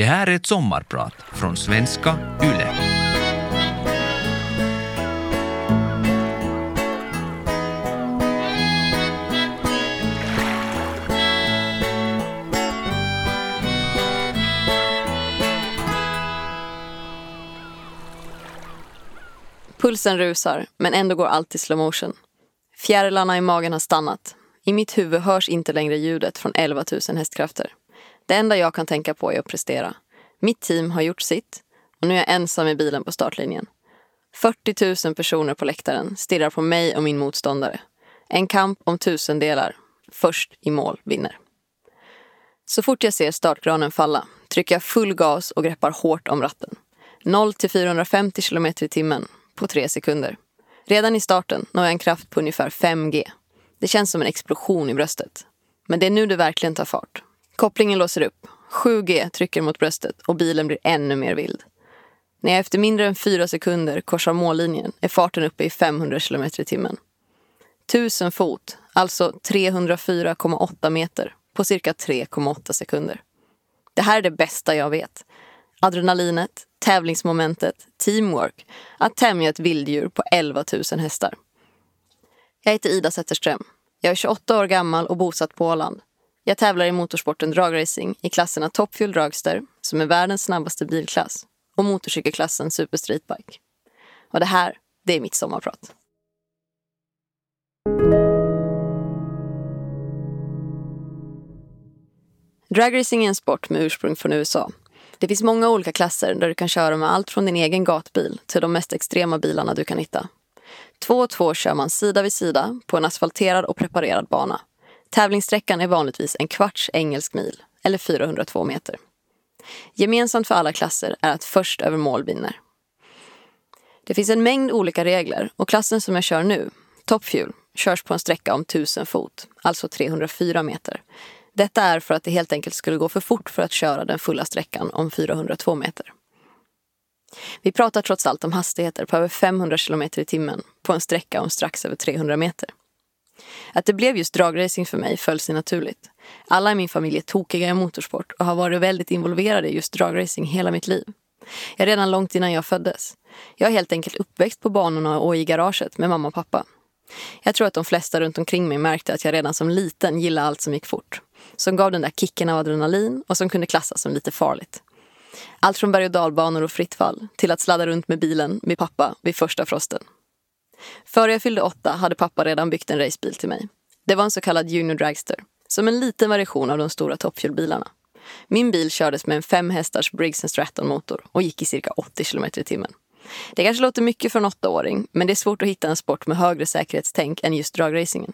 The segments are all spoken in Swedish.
Det här är ett sommarprat från svenska YLE. Pulsen rusar, men ändå går allt i slow motion. Fjärilarna i magen har stannat. I mitt huvud hörs inte längre ljudet från 11 000 hästkrafter. Det enda jag kan tänka på är att prestera. Mitt team har gjort sitt och nu är jag ensam i bilen på startlinjen. 40 000 personer på läktaren stirrar på mig och min motståndare. En kamp om tusendelar. Först i mål vinner. Så fort jag ser startgranen falla trycker jag full gas och greppar hårt om ratten. 0 till 450 km i timmen på tre sekunder. Redan i starten når jag en kraft på ungefär 5G. Det känns som en explosion i bröstet. Men det är nu det verkligen tar fart. Kopplingen låser upp. 7G trycker mot bröstet och bilen blir ännu mer vild. När jag efter mindre än fyra sekunder korsar mållinjen är farten uppe i 500 km i timmen. 1000 fot, alltså 304,8 meter på cirka 3,8 sekunder. Det här är det bästa jag vet. Adrenalinet, tävlingsmomentet, teamwork, att tämja ett vilddjur på 11 000 hästar. Jag heter Ida Zetterström. Jag är 28 år gammal och bosatt på Åland. Jag tävlar i motorsporten dragracing i klasserna Top Fuel Dragster, som är världens snabbaste bilklass, och motorcykelklassen Super Streetbike. Och det här, det är mitt sommarprat. Dragracing är en sport med ursprung från USA. Det finns många olika klasser där du kan köra med allt från din egen gatbil till de mest extrema bilarna du kan hitta. Två och två kör man sida vid sida på en asfalterad och preparerad bana. Tävlingssträckan är vanligtvis en kvarts engelsk mil, eller 402 meter. Gemensamt för alla klasser är att först över mål vinner. Det finns en mängd olika regler och klassen som jag kör nu, Top Fuel, körs på en sträcka om 1000 fot, alltså 304 meter. Detta är för att det helt enkelt skulle gå för fort för att köra den fulla sträckan om 402 meter. Vi pratar trots allt om hastigheter på över 500 km i timmen på en sträcka om strax över 300 meter. Att det blev just dragracing för mig föll sig naturligt. Alla i min familj är tokiga i motorsport och har varit väldigt involverade i just dragracing hela mitt liv. Jag redan långt innan jag föddes. Jag är helt enkelt uppväxt på banorna och i garaget med mamma och pappa. Jag tror att de flesta runt omkring mig märkte att jag redan som liten gillade allt som gick fort. Som gav den där kicken av adrenalin och som kunde klassas som lite farligt. Allt från berg och dalbanor och fritt fall till att sladda runt med bilen med pappa vid första frosten. Före jag fyllde åtta hade pappa redan byggt en racebil till mig. Det var en så kallad Junior Dragster, som en liten version av de stora toppfuelbilarna. Min bil kördes med en fem hästars Briggs Stratton-motor och gick i cirka 80 km i timmen. Det kanske låter mycket för en åttaåring, men det är svårt att hitta en sport med högre säkerhetstänk än just dragracingen.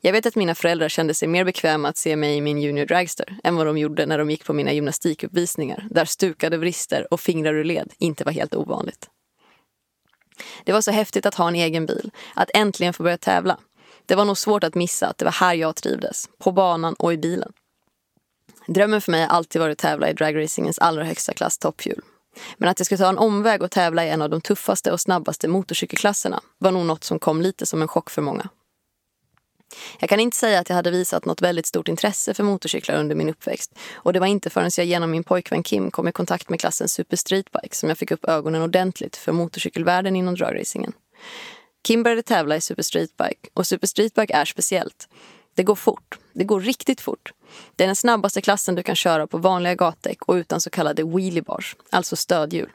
Jag vet att mina föräldrar kände sig mer bekväma att se mig i min Junior Dragster än vad de gjorde när de gick på mina gymnastikuppvisningar där stukade vrister och fingrar ur led inte var helt ovanligt. Det var så häftigt att ha en egen bil, att äntligen få börja tävla. Det var nog svårt att missa att det var här jag trivdes, på banan och i bilen. Drömmen för mig har alltid varit att tävla i dragracingens allra högsta klass topphjul. Men att jag skulle ta en omväg och tävla i en av de tuffaste och snabbaste motorcykelklasserna var nog något som kom lite som en chock för många. Jag kan inte säga att jag hade visat något väldigt stort intresse för motorcyklar under min uppväxt. Och det var inte förrän jag genom min pojkvän Kim kom i kontakt med klassen Super Streetbike som jag fick upp ögonen ordentligt för motorcykelvärlden inom dragracingen. Kim började tävla i Super Streetbike och Super Streetbike är speciellt. Det går fort. Det går riktigt fort. Det är den snabbaste klassen du kan köra på vanliga gatdäck och utan så kallade wheelie bars, alltså stödhjul.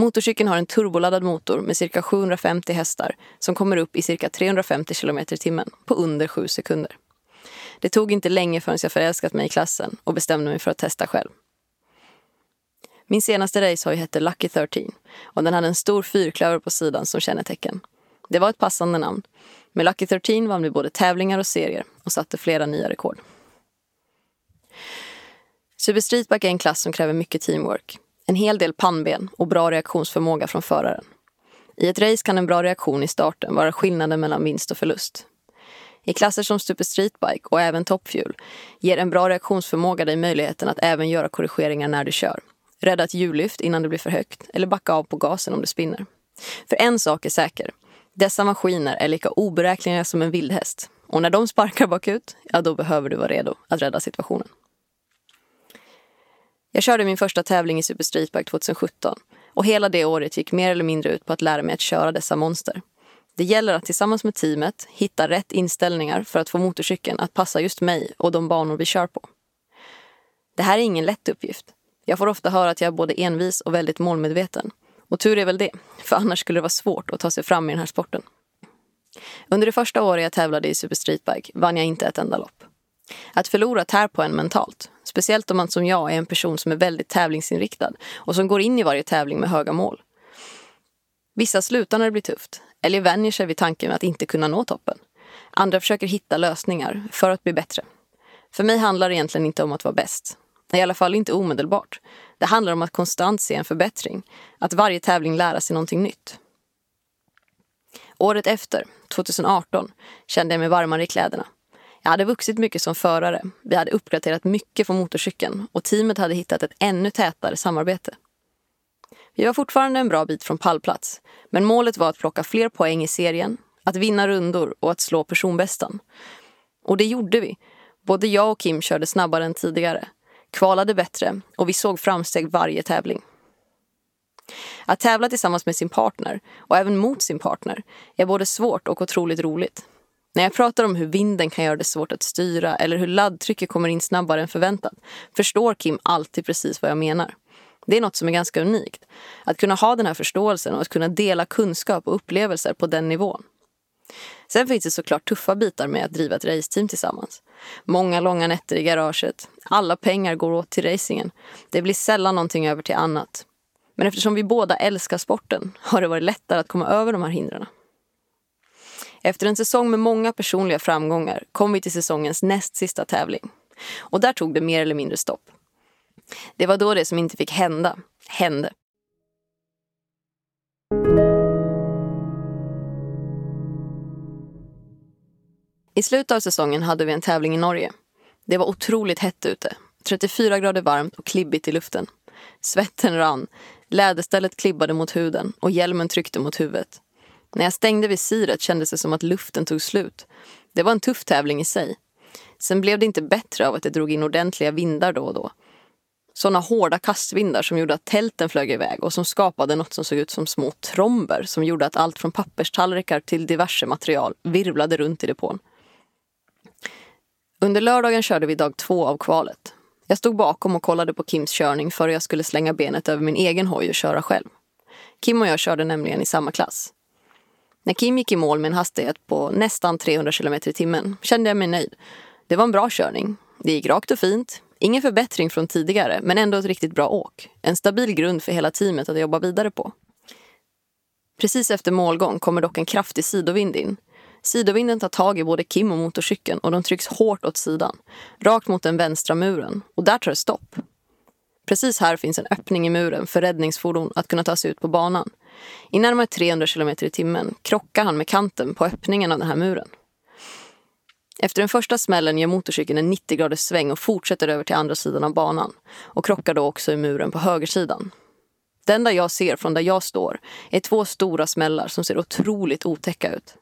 Motorcykeln har en turboladdad motor med cirka 750 hästar som kommer upp i cirka 350 km i timmen på under 7 sekunder. Det tog inte länge förrän jag förälskat mig i klassen och bestämde mig för att testa själv. Min senaste racehoj hette Lucky 13 och den hade en stor fyrklöver på sidan som kännetecken. Det var ett passande namn. Med Lucky 13 vann vi både tävlingar och serier och satte flera nya rekord. Super Streetback är en klass som kräver mycket teamwork en hel del pannben och bra reaktionsförmåga från föraren. I ett race kan en bra reaktion i starten vara skillnaden mellan vinst och förlust. I klasser som Super Streetbike och även Top Fuel ger en bra reaktionsförmåga dig möjligheten att även göra korrigeringar när du kör. Rädda ett hjullyft innan det blir för högt eller backa av på gasen om det spinner. För en sak är säker. Dessa maskiner är lika oberäkneliga som en vildhäst. Och när de sparkar bakut, ja då behöver du vara redo att rädda situationen. Jag körde min första tävling i Super Streetbike 2017 och hela det året gick mer eller mindre ut på att lära mig att köra dessa monster. Det gäller att tillsammans med teamet hitta rätt inställningar för att få motorcykeln att passa just mig och de banor vi kör på. Det här är ingen lätt uppgift. Jag får ofta höra att jag är både envis och väldigt målmedveten. Och tur är väl det, för annars skulle det vara svårt att ta sig fram i den här sporten. Under det första året jag tävlade i Super Streetbike vann jag inte ett enda lopp. Att förlora tär på en mentalt, speciellt om man som jag är en person som är väldigt tävlingsinriktad och som går in i varje tävling med höga mål. Vissa slutar när det blir tufft, eller vänjer sig vid tanken att inte kunna nå toppen. Andra försöker hitta lösningar för att bli bättre. För mig handlar det egentligen inte om att vara bäst. I alla fall inte omedelbart. Det handlar om att konstant se en förbättring. Att varje tävling lära sig någonting nytt. Året efter, 2018, kände jag mig varmare i kläderna. Jag hade vuxit mycket som förare. Vi hade uppgraderat mycket på motorcykeln och teamet hade hittat ett ännu tätare samarbete. Vi var fortfarande en bra bit från pallplats, men målet var att plocka fler poäng i serien, att vinna rundor och att slå personbästan. Och det gjorde vi. Både jag och Kim körde snabbare än tidigare, kvalade bättre och vi såg framsteg varje tävling. Att tävla tillsammans med sin partner, och även mot sin partner, är både svårt och otroligt roligt. När jag pratar om hur vinden kan göra det svårt att styra eller hur laddtrycket kommer in snabbare än förväntat förstår Kim alltid precis vad jag menar. Det är något som är ganska unikt. Att kunna ha den här förståelsen och att kunna dela kunskap och upplevelser på den nivån. Sen finns det såklart tuffa bitar med att driva ett raceteam tillsammans. Många långa nätter i garaget. Alla pengar går åt till racingen. Det blir sällan någonting över till annat. Men eftersom vi båda älskar sporten har det varit lättare att komma över de här hindren. Efter en säsong med många personliga framgångar kom vi till säsongens näst sista tävling. Och där tog det mer eller mindre stopp. Det var då det som inte fick hända, hände. I slutet av säsongen hade vi en tävling i Norge. Det var otroligt hett ute. 34 grader varmt och klibbigt i luften. Svetten rann, läderstället klibbade mot huden och hjälmen tryckte mot huvudet. När jag stängde visiret kändes det som att luften tog slut. Det var en tuff tävling i sig. Sen blev det inte bättre av att det drog in ordentliga vindar då och då. Såna hårda kastvindar som gjorde att tälten flög iväg och som skapade något som såg ut som små tromber som gjorde att allt från papperstallrikar till diverse material virvlade runt i depån. Under lördagen körde vi dag två av kvalet. Jag stod bakom och kollade på Kims körning före jag skulle slänga benet över min egen hoj och köra själv. Kim och jag körde nämligen i samma klass. När Kim gick i mål med en hastighet på nästan 300 km i timmen kände jag mig nöjd. Det var en bra körning. Det gick rakt och fint. Ingen förbättring från tidigare, men ändå ett riktigt bra åk. En stabil grund för hela teamet att jobba vidare på. Precis efter målgång kommer dock en kraftig sidovind in. Sidovinden tar tag i både Kim och motorcykeln och de trycks hårt åt sidan. Rakt mot den vänstra muren. Och där tar det stopp. Precis här finns en öppning i muren för räddningsfordon att kunna ta sig ut på banan. I närmare 300 km i timmen krockar han med kanten på öppningen av den här muren. Efter den första smällen gör motorcykeln en 90 graders sväng och fortsätter över till andra sidan av banan och krockar då också i muren på högersidan. Det enda jag ser från där jag står är två stora smällar som ser otroligt otäcka ut.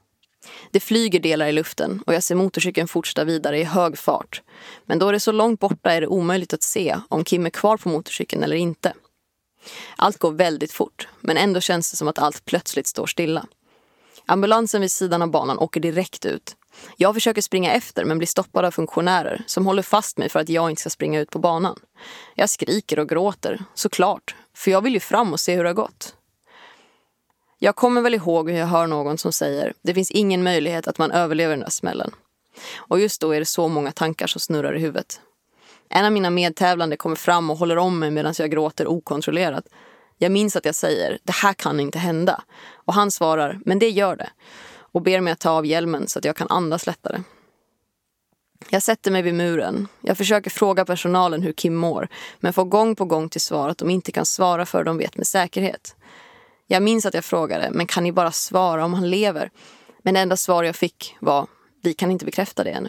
Det flyger delar i luften och jag ser motorcykeln fortsätta vidare i hög fart. Men då det är så långt borta är det omöjligt att se om Kim är kvar på motorcykeln eller inte. Allt går väldigt fort, men ändå känns det som att allt plötsligt står stilla. Ambulansen vid sidan av banan åker direkt ut. Jag försöker springa efter men blir stoppad av funktionärer som håller fast mig för att jag inte ska springa ut på banan. Jag skriker och gråter, såklart, för jag vill ju fram och se hur det har gått. Jag kommer väl ihåg hur jag hör någon som säger det finns ingen möjlighet att man överlever den där smällen. Och just då är det så många tankar som snurrar i huvudet. En av mina medtävlande kommer fram och håller om mig medan jag gråter okontrollerat. Jag minns att jag säger det här kan inte hända. Och han svarar men det gör det. Och ber mig att ta av hjälmen så att jag kan andas lättare. Jag sätter mig vid muren. Jag försöker fråga personalen hur Kim mår men får gång på gång till svar att de inte kan svara för de vet med säkerhet. Jag minns att jag frågade, men kan ni bara svara om han lever? Men det enda svar jag fick var, vi kan inte bekräfta det ännu.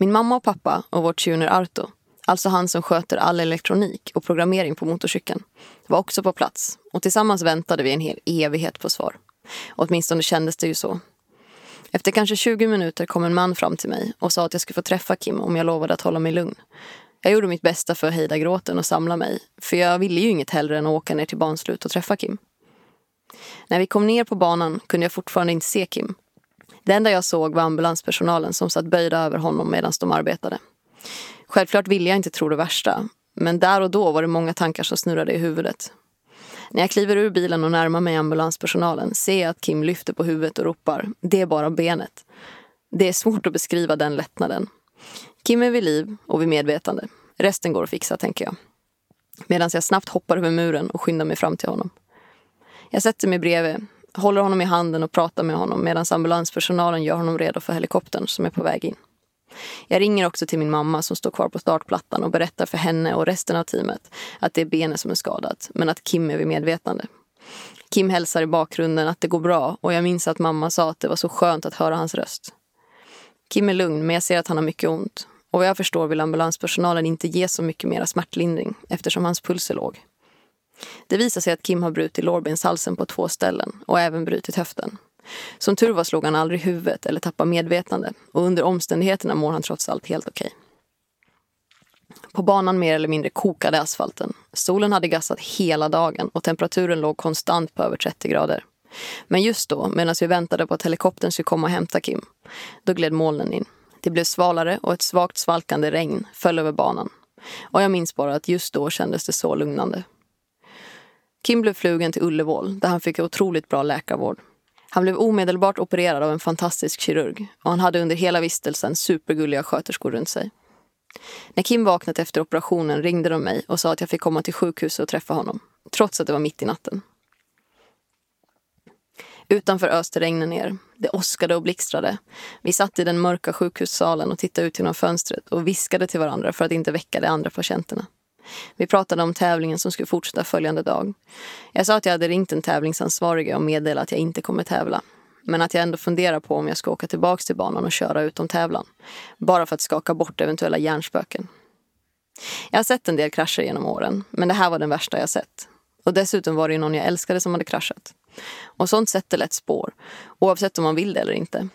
Min mamma och pappa och vår tuner Arto, alltså han som sköter all elektronik och programmering på motorcykeln, var också på plats och tillsammans väntade vi en hel evighet på svar. Åtminstone kändes det ju så. Efter kanske 20 minuter kom en man fram till mig och sa att jag skulle få träffa Kim om jag lovade att hålla mig lugn. Jag gjorde mitt bästa för att hejda gråten och samla mig, för jag ville ju inget hellre än att åka ner till banslut och träffa Kim. När vi kom ner på banan kunde jag fortfarande inte se Kim. Det enda jag såg var ambulanspersonalen som satt böjda över honom medan de arbetade. Självklart ville jag inte tro det värsta, men där och då var det många tankar som snurrade i huvudet. När jag kliver ur bilen och närmar mig ambulanspersonalen ser jag att Kim lyfter på huvudet och ropar “Det är bara benet”. Det är svårt att beskriva den lättnaden. Kim är vid liv och vid medvetande. Resten går att fixa, tänker jag. Medan jag snabbt hoppar över muren och skyndar mig fram till honom. Jag sätter mig bredvid, håller honom i handen och pratar med honom medan ambulanspersonalen gör honom redo för helikoptern som är på väg in. Jag ringer också till min mamma som står kvar på startplattan och berättar för henne och resten av teamet att det är benet som är skadat, men att Kim är vid medvetande. Kim hälsar i bakgrunden att det går bra och jag minns att mamma sa att det var så skönt att höra hans röst. Kim är lugn, men jag ser att han har mycket ont. Och vad jag förstår vill ambulanspersonalen inte ge så mycket mera smärtlindring eftersom hans puls är låg. Det visar sig att Kim har brutit lårbenshalsen på två ställen och även brutit höften. Som tur var slog han aldrig huvudet eller tappade medvetande och under omständigheterna mår han trots allt helt okej. På banan mer eller mindre kokade asfalten. Solen hade gassat hela dagen och temperaturen låg konstant på över 30 grader. Men just då, medan vi väntade på att helikoptern skulle komma och hämta Kim, då gled molnen in. Det blev svalare och ett svagt svalkande regn föll över banan. Och jag minns bara att just då kändes det så lugnande. Kim blev flugen till Ullevål där han fick otroligt bra läkarvård. Han blev omedelbart opererad av en fantastisk kirurg och han hade under hela vistelsen supergulliga sköterskor runt sig. När Kim vaknat efter operationen ringde de mig och sa att jag fick komma till sjukhuset och träffa honom, trots att det var mitt i natten. Utanför öste regnen ner. Det åskade och blixtrade. Vi satt i den mörka sjukhussalen och tittade ut genom fönstret och viskade till varandra för att inte väcka de andra patienterna. Vi pratade om tävlingen som skulle fortsätta följande dag. Jag sa att jag hade ringt den tävlingsansvarige och meddelat att jag inte kommer tävla. Men att jag ändå funderar på om jag ska åka tillbaka till banan och köra utom tävlan. Bara för att skaka bort eventuella hjärnspöken. Jag har sett en del krascher genom åren, men det här var den värsta jag sett. Och dessutom var det någon jag älskade som hade kraschat. Och sånt sätter lätt spår, oavsett om man vill det eller inte.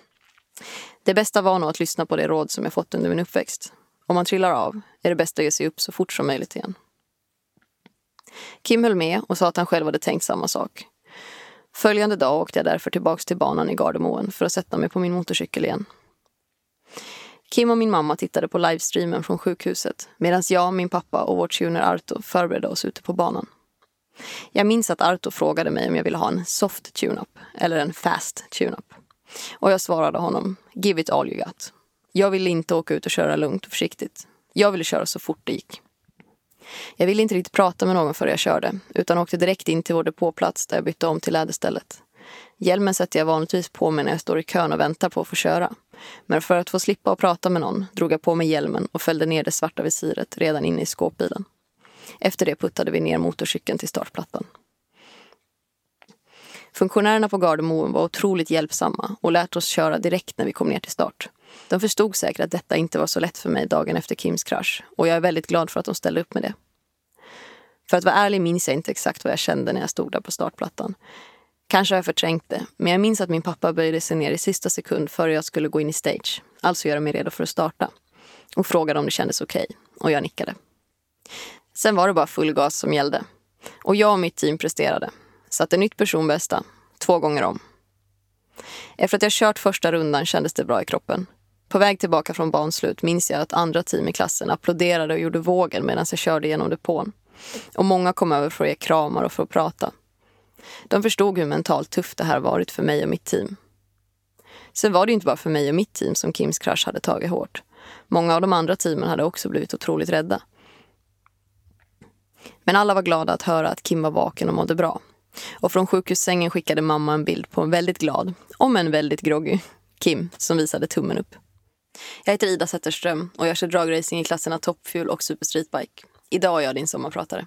Det bästa var nog att lyssna på det råd som jag fått under min uppväxt. Om man trillar av är det bäst att ge sig upp så fort som möjligt igen. Kim höll med och sa att han själv hade tänkt samma sak. Följande dag åkte jag därför tillbaks till banan i Gardermoen för att sätta mig på min motorcykel igen. Kim och min mamma tittade på livestreamen från sjukhuset medan jag, min pappa och vår tuner Arto förberedde oss ute på banan. Jag minns att Arto frågade mig om jag ville ha en soft tune-up eller en fast tune-up. Och jag svarade honom, give it all you got. Jag ville inte åka ut och köra lugnt och försiktigt. Jag ville köra så fort det gick. Jag ville inte riktigt prata med någon före jag körde, utan åkte direkt in till vår depåplats där jag bytte om till läderstället. Hjälmen sätter jag vanligtvis på mig när jag står i kön och väntar på att få köra. Men för att få slippa att prata med någon drog jag på mig hjälmen och fällde ner det svarta visiret redan inne i skåpbilen. Efter det puttade vi ner motorcykeln till startplattan. Funktionärerna på Gardermoen var otroligt hjälpsamma och lät oss köra direkt när vi kom ner till start. De förstod säkert att detta inte var så lätt för mig dagen efter Kims krasch och jag är väldigt glad för att de ställde upp med det. För att vara ärlig minns jag inte exakt vad jag kände när jag stod där på startplattan. Kanske har jag förträngt det, men jag minns att min pappa böjde sig ner i sista sekund före jag skulle gå in i stage, alltså göra mig redo för att starta. Och frågade om det kändes okej, okay, och jag nickade. Sen var det bara full gas som gällde. Och jag och mitt team presterade. Satte nytt personbästa, två gånger om. Efter att jag kört första rundan kändes det bra i kroppen. På väg tillbaka från barnslut minns jag att andra team i klassen applåderade och gjorde vågor medan jag körde genom depån. Och många kom över för att ge kramar och för att prata. De förstod hur mentalt tufft det här varit för mig och mitt team. Sen var det inte bara för mig och mitt team som Kims krasch hade tagit hårt. Många av de andra teamen hade också blivit otroligt rädda. Men alla var glada att höra att Kim var vaken och mådde bra. Och från sjukhussängen skickade mamma en bild på en väldigt glad, om en väldigt groggy, Kim som visade tummen upp. Jag heter Ida Zetterström och jag kör dragracing i klasserna toppfuel och super streetbike. Idag är jag din sommarpratare.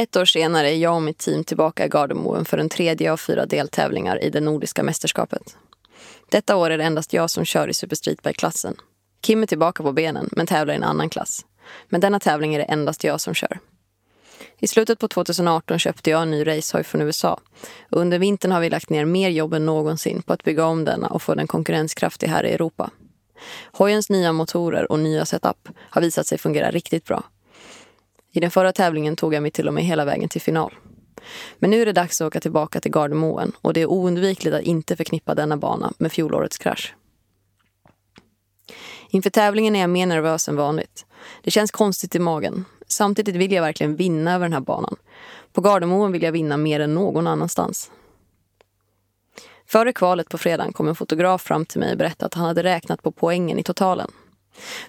Ett år senare är jag och mitt team tillbaka i Gardermoen för den tredje av fyra deltävlingar i det nordiska mästerskapet. Detta år är det endast jag som kör i Super Streetbike-klassen. Kim är tillbaka på benen men tävlar i en annan klass. Men denna tävling är det endast jag som kör. I slutet på 2018 köpte jag en ny racehoj från USA. Och under vintern har vi lagt ner mer jobb än någonsin på att bygga om denna och få den konkurrenskraftig här i Europa. Hojens nya motorer och nya setup har visat sig fungera riktigt bra. I den förra tävlingen tog jag mig till och med hela vägen till final. Men nu är det dags att åka tillbaka till Gardermoen och det är oundvikligt att inte förknippa denna bana med fjolårets krasch. Inför tävlingen är jag mer nervös än vanligt. Det känns konstigt i magen. Samtidigt vill jag verkligen vinna över den här banan. På Gardermoen vill jag vinna mer än någon annanstans. Före kvalet på fredagen kom en fotograf fram till mig och berättade att han hade räknat på poängen i totalen.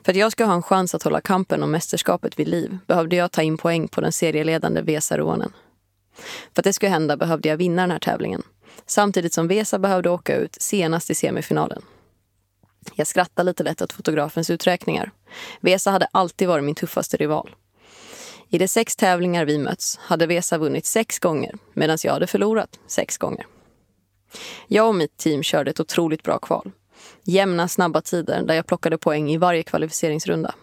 För att jag ska ha en chans att hålla kampen om mästerskapet vid liv behövde jag ta in poäng på den serieledande Vesa Ruonen. För att det skulle hända behövde jag vinna den här tävlingen. Samtidigt som Vesa behövde åka ut senast i semifinalen. Jag skrattade lite lätt åt fotografens uträkningar. Vesa hade alltid varit min tuffaste rival. I de sex tävlingar vi mötts hade Vesa vunnit sex gånger medan jag hade förlorat sex gånger. Jag och mitt team körde ett otroligt bra kval. Jämna, snabba tider där jag plockade poäng i varje kvalificeringsrunda.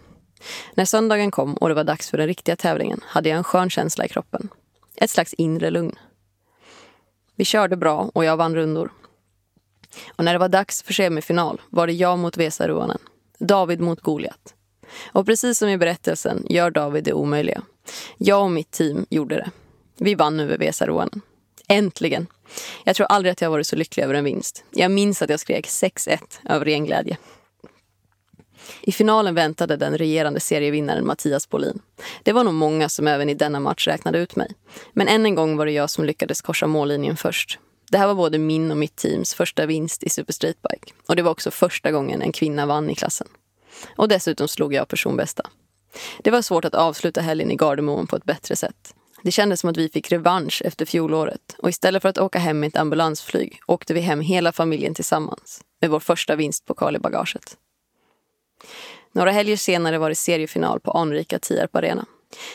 När söndagen kom och det var dags för den riktiga tävlingen hade jag en skön känsla i kroppen. Ett slags inre lugn. Vi körde bra och jag vann rundor. Och när det var dags för semifinal var det jag mot Vesa Ruonen. David mot Goliat. Och precis som i berättelsen gör David det omöjliga. Jag och mitt team gjorde det. Vi vann över Vesa Ruonen. Äntligen! Jag tror aldrig att jag varit så lycklig över en vinst. Jag minns att jag skrek 6-1 över ren glädje. I finalen väntade den regerande serievinnaren Mattias Bolin. Det var nog många som även i denna match räknade ut mig. Men än en gång var det jag som lyckades korsa mållinjen först. Det här var både min och mitt teams första vinst i Super Streetbike. Och det var också första gången en kvinna vann i klassen. Och dessutom slog jag personbästa. Det var svårt att avsluta helgen i Gardermoen på ett bättre sätt. Det kändes som att vi fick revansch efter fjolåret och istället för att åka hem med ett ambulansflyg åkte vi hem hela familjen tillsammans med vår första vinstpokal i bagaget. Några helger senare var det seriefinal på anrika Tierp Arena.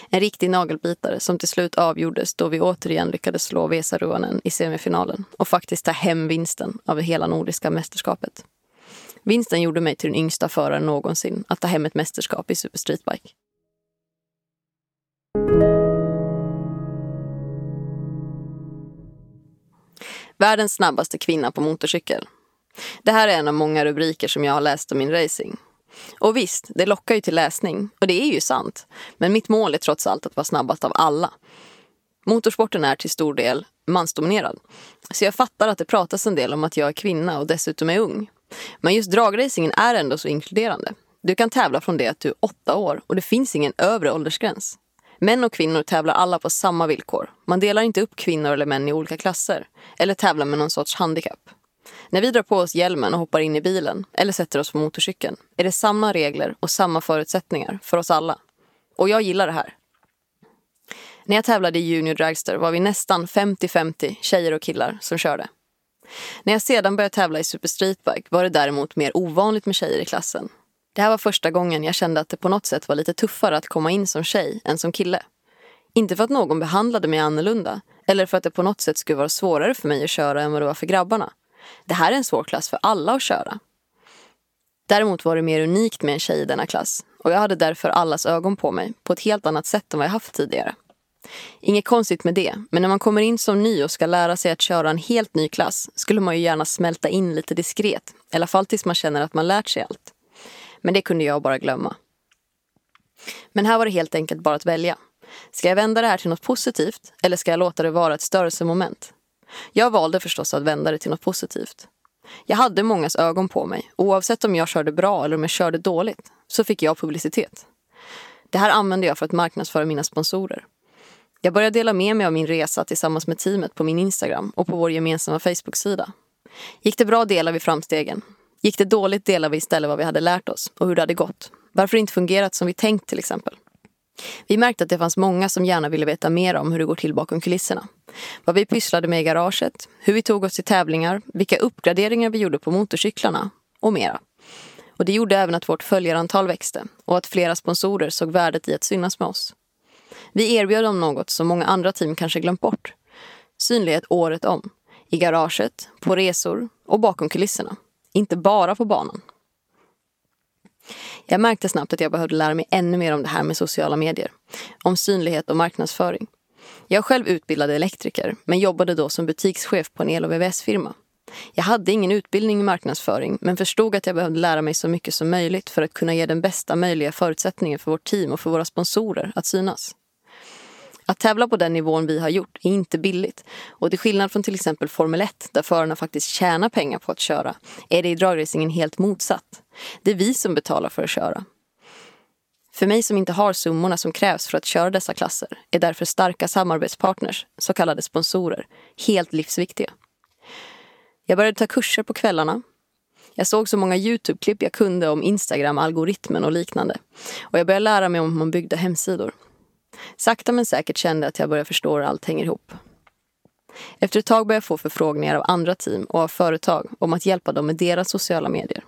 En riktig nagelbitare som till slut avgjordes då vi återigen lyckades slå Vesaruonen i semifinalen och faktiskt ta hem vinsten av hela nordiska mästerskapet. Vinsten gjorde mig till den yngsta föraren någonsin att ta hem ett mästerskap i Super Streetbike. Världens snabbaste kvinna på motorcykel. Det här är en av många rubriker som jag har läst om min racing. Och visst, det lockar ju till läsning. Och det är ju sant. Men mitt mål är trots allt att vara snabbast av alla. Motorsporten är till stor del mansdominerad. Så jag fattar att det pratas en del om att jag är kvinna och dessutom är ung. Men just dragracingen är ändå så inkluderande. Du kan tävla från det att du är åtta år och det finns ingen övre åldersgräns. Män och kvinnor tävlar alla på samma villkor. Man delar inte upp kvinnor eller män i olika klasser. Eller tävlar med någon sorts handikapp. När vi drar på oss hjälmen och hoppar in i bilen eller sätter oss på motorcykeln är det samma regler och samma förutsättningar för oss alla. Och jag gillar det här. När jag tävlade i Junior Dragster var vi nästan 50-50 tjejer och killar som körde. När jag sedan började tävla i Super Streetbike var det däremot mer ovanligt med tjejer i klassen. Det här var första gången jag kände att det på något sätt var lite tuffare att komma in som tjej än som kille. Inte för att någon behandlade mig annorlunda eller för att det på något sätt skulle vara svårare för mig att köra än vad det var för grabbarna. Det här är en svår klass för alla att köra. Däremot var det mer unikt med en tjej i denna klass och jag hade därför allas ögon på mig på ett helt annat sätt än vad jag haft tidigare. Inget konstigt med det, men när man kommer in som ny och ska lära sig att köra en helt ny klass skulle man ju gärna smälta in lite diskret, i alla fall tills man känner att man lärt sig allt. Men det kunde jag bara glömma. Men här var det helt enkelt bara att välja. Ska jag vända det här till något positivt eller ska jag låta det vara ett störelsemoment? Jag valde förstås att vända det till något positivt. Jag hade mångas ögon på mig oavsett om jag körde bra eller om jag körde dåligt så fick jag publicitet. Det här använde jag för att marknadsföra mina sponsorer. Jag började dela med mig av min resa tillsammans med teamet på min Instagram och på vår gemensamma Facebook-sida. Gick det bra delar vi framstegen. Gick det dåligt delar vi istället vad vi hade lärt oss och hur det hade gått. Varför det inte fungerat som vi tänkt till exempel. Vi märkte att det fanns många som gärna ville veta mer om hur det går till bakom kulisserna. Vad vi pysslade med i garaget, hur vi tog oss till tävlingar, vilka uppgraderingar vi gjorde på motorcyklarna och mera. Och det gjorde även att vårt följarantal växte och att flera sponsorer såg värdet i att synas med oss. Vi erbjöd dem något som många andra team kanske glömt bort. Synlighet året om. I garaget, på resor och bakom kulisserna. Inte bara på banan. Jag märkte snabbt att jag behövde lära mig ännu mer om det här med sociala medier. Om synlighet och marknadsföring. Jag är själv utbildad elektriker men jobbade då som butikschef på en el och VVS-firma. Jag hade ingen utbildning i marknadsföring men förstod att jag behövde lära mig så mycket som möjligt för att kunna ge den bästa möjliga förutsättningen för vårt team och för våra sponsorer att synas. Att tävla på den nivån vi har gjort är inte billigt. Och till skillnad från till exempel Formel 1 där förarna faktiskt tjänar pengar på att köra är det i dragracingen helt motsatt. Det är vi som betalar för att köra. För mig som inte har summorna som krävs för att köra dessa klasser är därför starka samarbetspartners, så kallade sponsorer, helt livsviktiga. Jag började ta kurser på kvällarna. Jag såg så många Youtube-klipp jag kunde om Instagram-algoritmen och liknande. Och jag började lära mig om hur man byggde hemsidor. Sakta men säkert kände jag att jag började förstå hur allt hänger ihop. Efter ett tag började jag få förfrågningar av andra team och av företag om att hjälpa dem med deras sociala medier.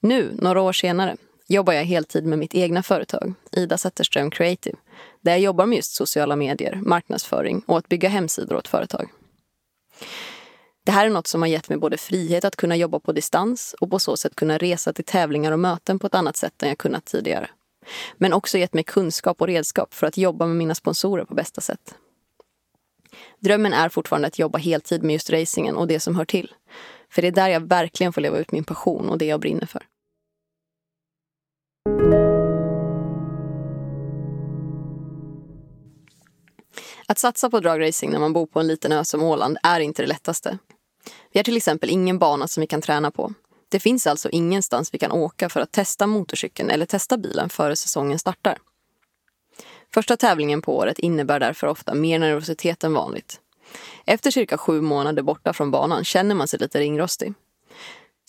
Nu, några år senare, jobbar jag heltid med mitt egna företag, Ida Zetterström Creative, där jag jobbar med just sociala medier, marknadsföring och att bygga hemsidor åt företag. Det här är något som har gett mig både frihet att kunna jobba på distans och på så sätt kunna resa till tävlingar och möten på ett annat sätt än jag kunnat tidigare. Men också gett mig kunskap och redskap för att jobba med mina sponsorer på bästa sätt. Drömmen är fortfarande att jobba heltid med just racingen och det som hör till. För det är där jag verkligen får leva ut min passion och det jag brinner för. Att satsa på dragracing när man bor på en liten ö som Åland är inte det lättaste. Vi har till exempel ingen bana som vi kan träna på. Det finns alltså ingenstans vi kan åka för att testa motorcykeln eller testa bilen före säsongen startar. Första tävlingen på året innebär därför ofta mer nervositet än vanligt. Efter cirka sju månader borta från banan känner man sig lite ringrostig.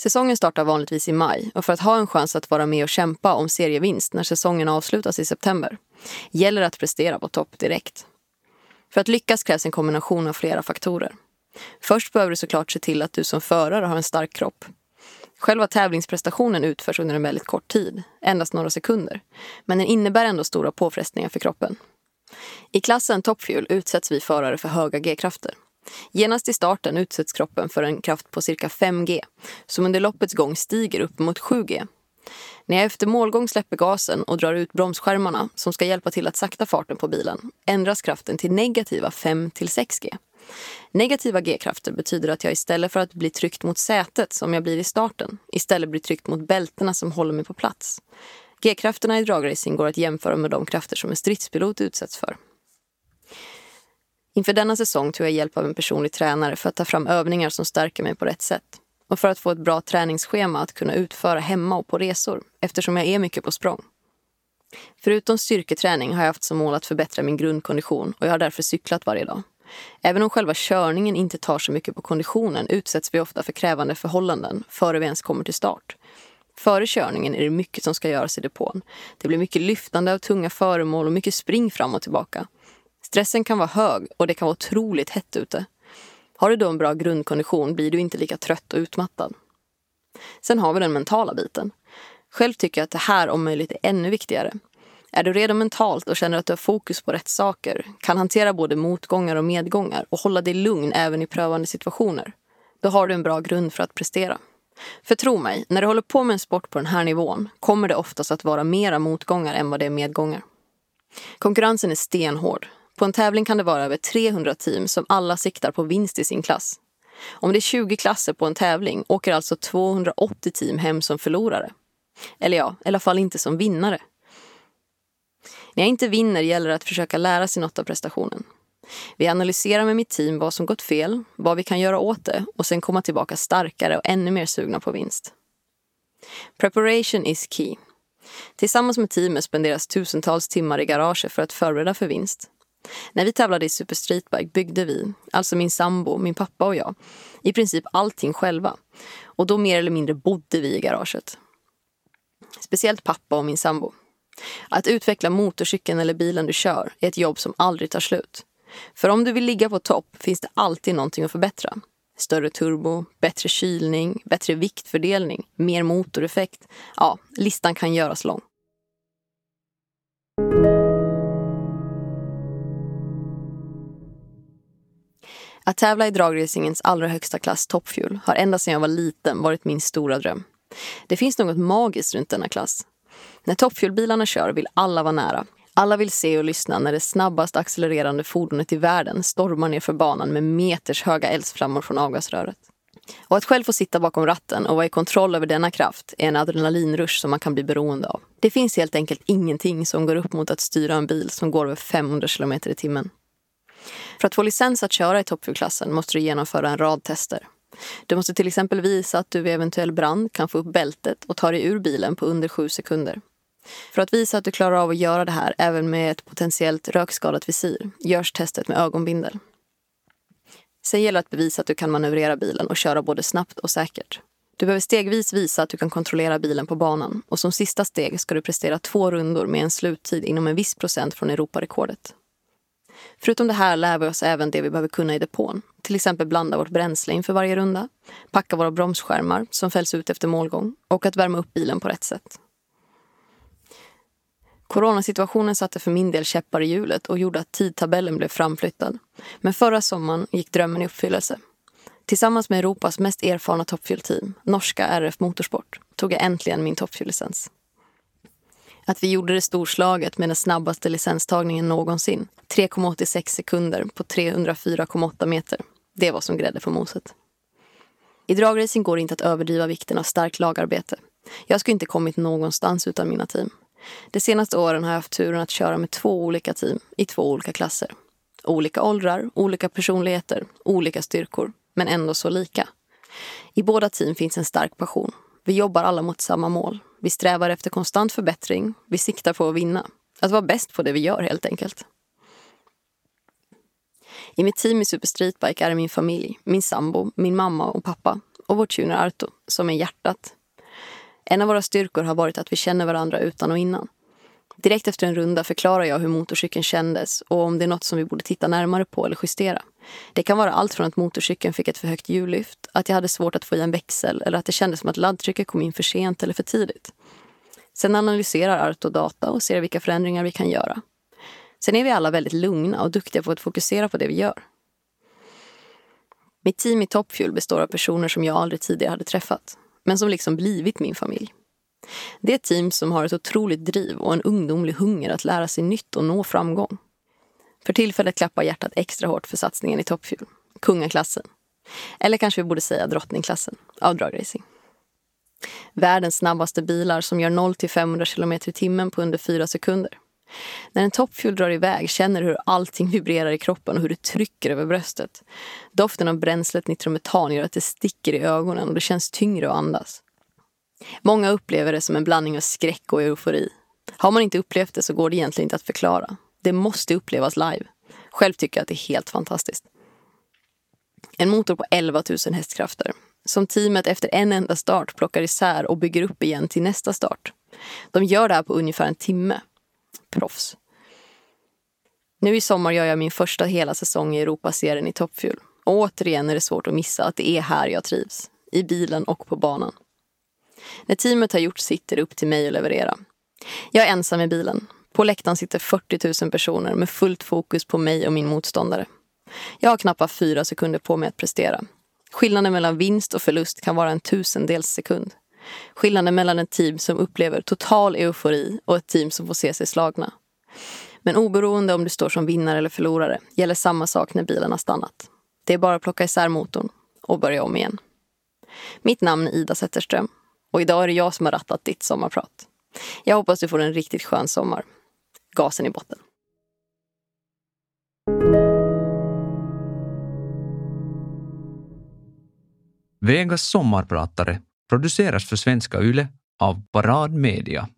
Säsongen startar vanligtvis i maj och för att ha en chans att vara med och kämpa om serievinst när säsongen avslutas i september gäller det att prestera på topp direkt. För att lyckas krävs en kombination av flera faktorer. Först behöver du såklart se till att du som förare har en stark kropp. Själva tävlingsprestationen utförs under en väldigt kort tid, endast några sekunder. Men den innebär ändå stora påfrestningar för kroppen. I klassen Top Fuel utsätts vi förare för höga G-krafter. Genast i starten utsätts kroppen för en kraft på cirka 5G, som under loppets gång stiger upp mot 7G. När jag efter målgång släpper gasen och drar ut bromsskärmarna som ska hjälpa till att sakta farten på bilen ändras kraften till negativa 5-6G. Negativa G-krafter betyder att jag istället för att bli tryckt mot sätet som jag blir i starten, istället blir tryckt mot bältena som håller mig på plats. G-krafterna i dragracing går att jämföra med de krafter som en stridspilot utsätts för. Inför denna säsong tog jag hjälp av en personlig tränare för att ta fram övningar som stärker mig på rätt sätt. Och för att få ett bra träningsschema att kunna utföra hemma och på resor, eftersom jag är mycket på språng. Förutom styrketräning har jag haft som mål att förbättra min grundkondition och jag har därför cyklat varje dag. Även om själva körningen inte tar så mycket på konditionen utsätts vi ofta för krävande förhållanden före vi ens kommer till start. Före körningen är det mycket som ska göras i depån. Det blir mycket lyftande av tunga föremål och mycket spring fram och tillbaka. Stressen kan vara hög och det kan vara otroligt hett ute. Har du då en bra grundkondition blir du inte lika trött och utmattad. Sen har vi den mentala biten. Själv tycker jag att det här om möjligt är ännu viktigare. Är du redo mentalt och känner att du har fokus på rätt saker, kan hantera både motgångar och medgångar och hålla dig lugn även i prövande situationer, då har du en bra grund för att prestera. För tro mig, när du håller på med en sport på den här nivån kommer det oftast att vara mera motgångar än vad det är medgångar. Konkurrensen är stenhård. På en tävling kan det vara över 300 team som alla siktar på vinst i sin klass. Om det är 20 klasser på en tävling åker alltså 280 team hem som förlorare. Eller ja, i alla fall inte som vinnare. När jag inte vinner gäller det att försöka lära sig något av prestationen. Vi analyserar med mitt team vad som gått fel, vad vi kan göra åt det och sen komma tillbaka starkare och ännu mer sugna på vinst. Preparation is key. Tillsammans med teamet spenderas tusentals timmar i garaget för att förbereda för vinst. När vi tävlade i Super Streetbike byggde vi, alltså min sambo, min pappa och jag, i princip allting själva. Och då mer eller mindre bodde vi i garaget. Speciellt pappa och min sambo. Att utveckla motorcykeln eller bilen du kör är ett jobb som aldrig tar slut. För om du vill ligga på topp finns det alltid någonting att förbättra. Större turbo, bättre kylning, bättre viktfördelning, mer motoreffekt. Ja, listan kan göras lång. Att tävla i dragracingens allra högsta klass Top Fuel har ända sedan jag var liten varit min stora dröm. Det finns något magiskt runt denna klass. När toppfuelbilarna kör vill alla vara nära. Alla vill se och lyssna när det snabbast accelererande fordonet i världen stormar ner för banan med meters höga eldsflammor från avgasröret. Och att själv få sitta bakom ratten och vara i kontroll över denna kraft är en adrenalinrush som man kan bli beroende av. Det finns helt enkelt ingenting som går upp mot att styra en bil som går över 500 km i timmen. För att få licens att köra i toppfuelklassen måste du genomföra en rad tester. Du måste till exempel visa att du vid eventuell brand kan få upp bältet och ta dig ur bilen på under sju sekunder. För att visa att du klarar av att göra det här även med ett potentiellt rökskadat visir görs testet med ögonbindel. Sen gäller det att bevisa att du kan manövrera bilen och köra både snabbt och säkert. Du behöver stegvis visa att du kan kontrollera bilen på banan och som sista steg ska du prestera två rundor med en sluttid inom en viss procent från Europarekordet. Förutom det här lär vi oss även det vi behöver kunna i depån. Till exempel blanda vårt bränsle inför varje runda, packa våra bromsskärmar som fälls ut efter målgång och att värma upp bilen på rätt sätt. Coronasituationen satte för min del käppar i hjulet och gjorde att tidtabellen blev framflyttad. Men förra sommaren gick drömmen i uppfyllelse. Tillsammans med Europas mest erfarna toppfuel norska RF Motorsport, tog jag äntligen min toppfuellicens. Att vi gjorde det storslaget med den snabbaste licenstagningen någonsin, 3,86 sekunder på 304,8 meter, det var som grädde på moset. I dragracing går det inte att överdriva vikten av starkt lagarbete. Jag skulle inte kommit någonstans utan mina team. De senaste åren har jag haft turen att köra med två olika team i två olika klasser. Olika åldrar, olika personligheter, olika styrkor, men ändå så lika. I båda team finns en stark passion. Vi jobbar alla mot samma mål. Vi strävar efter konstant förbättring. Vi siktar på att vinna. Att vara bäst på det vi gör helt enkelt. I mitt team i Super Streetbike är det min familj, min sambo, min mamma och pappa och vår tuner Arto som är hjärtat en av våra styrkor har varit att vi känner varandra utan och innan. Direkt efter en runda förklarar jag hur motorcykeln kändes och om det är något som vi borde titta närmare på eller justera. Det kan vara allt från att motorcykeln fick ett för högt hjullyft, att jag hade svårt att få i en växel eller att det kändes som att laddtrycket kom in för sent eller för tidigt. Sen analyserar Arto data och ser vilka förändringar vi kan göra. Sen är vi alla väldigt lugna och duktiga på att fokusera på det vi gör. Mitt team i Topfuel består av personer som jag aldrig tidigare hade träffat men som liksom blivit min familj. Det är ett team som har ett otroligt driv och en ungdomlig hunger att lära sig nytt och nå framgång. För tillfället klappar hjärtat extra hårt för satsningen i toppfuel, kungaklassen. Eller kanske vi borde säga drottningklassen av dragracing. Världens snabbaste bilar som gör 0 till 500 km i timmen på under 4 sekunder. När en toppfuel drar iväg känner du hur allting vibrerar i kroppen och hur det trycker över bröstet. Doften av bränslet nitrometan gör att det sticker i ögonen och det känns tyngre att andas. Många upplever det som en blandning av skräck och eufori. Har man inte upplevt det så går det egentligen inte att förklara. Det måste upplevas live. Själv tycker jag att det är helt fantastiskt. En motor på 11 000 hästkrafter som teamet efter en enda start plockar isär och bygger upp igen till nästa start. De gör det här på ungefär en timme proffs. Nu i sommar gör jag min första hela säsong i Europaserien i toppfjul. Och återigen är det svårt att missa att det är här jag trivs. I bilen och på banan. När teamet har gjort sitt är det upp till mig att leverera. Jag är ensam i bilen. På läktaren sitter 40 000 personer med fullt fokus på mig och min motståndare. Jag har knappt fyra sekunder på mig att prestera. Skillnaden mellan vinst och förlust kan vara en tusendels sekund. Skillnaden mellan ett team som upplever total eufori och ett team som får se sig slagna. Men oberoende om du står som vinnare eller förlorare gäller samma sak när bilen har stannat. Det är bara att plocka isär motorn och börja om igen. Mitt namn är Ida Zetterström och idag är det jag som har rattat ditt sommarprat. Jag hoppas du får en riktigt skön sommar. Gasen i botten. Vegas sommarpratare produceras för Svenska Yle av Parad Media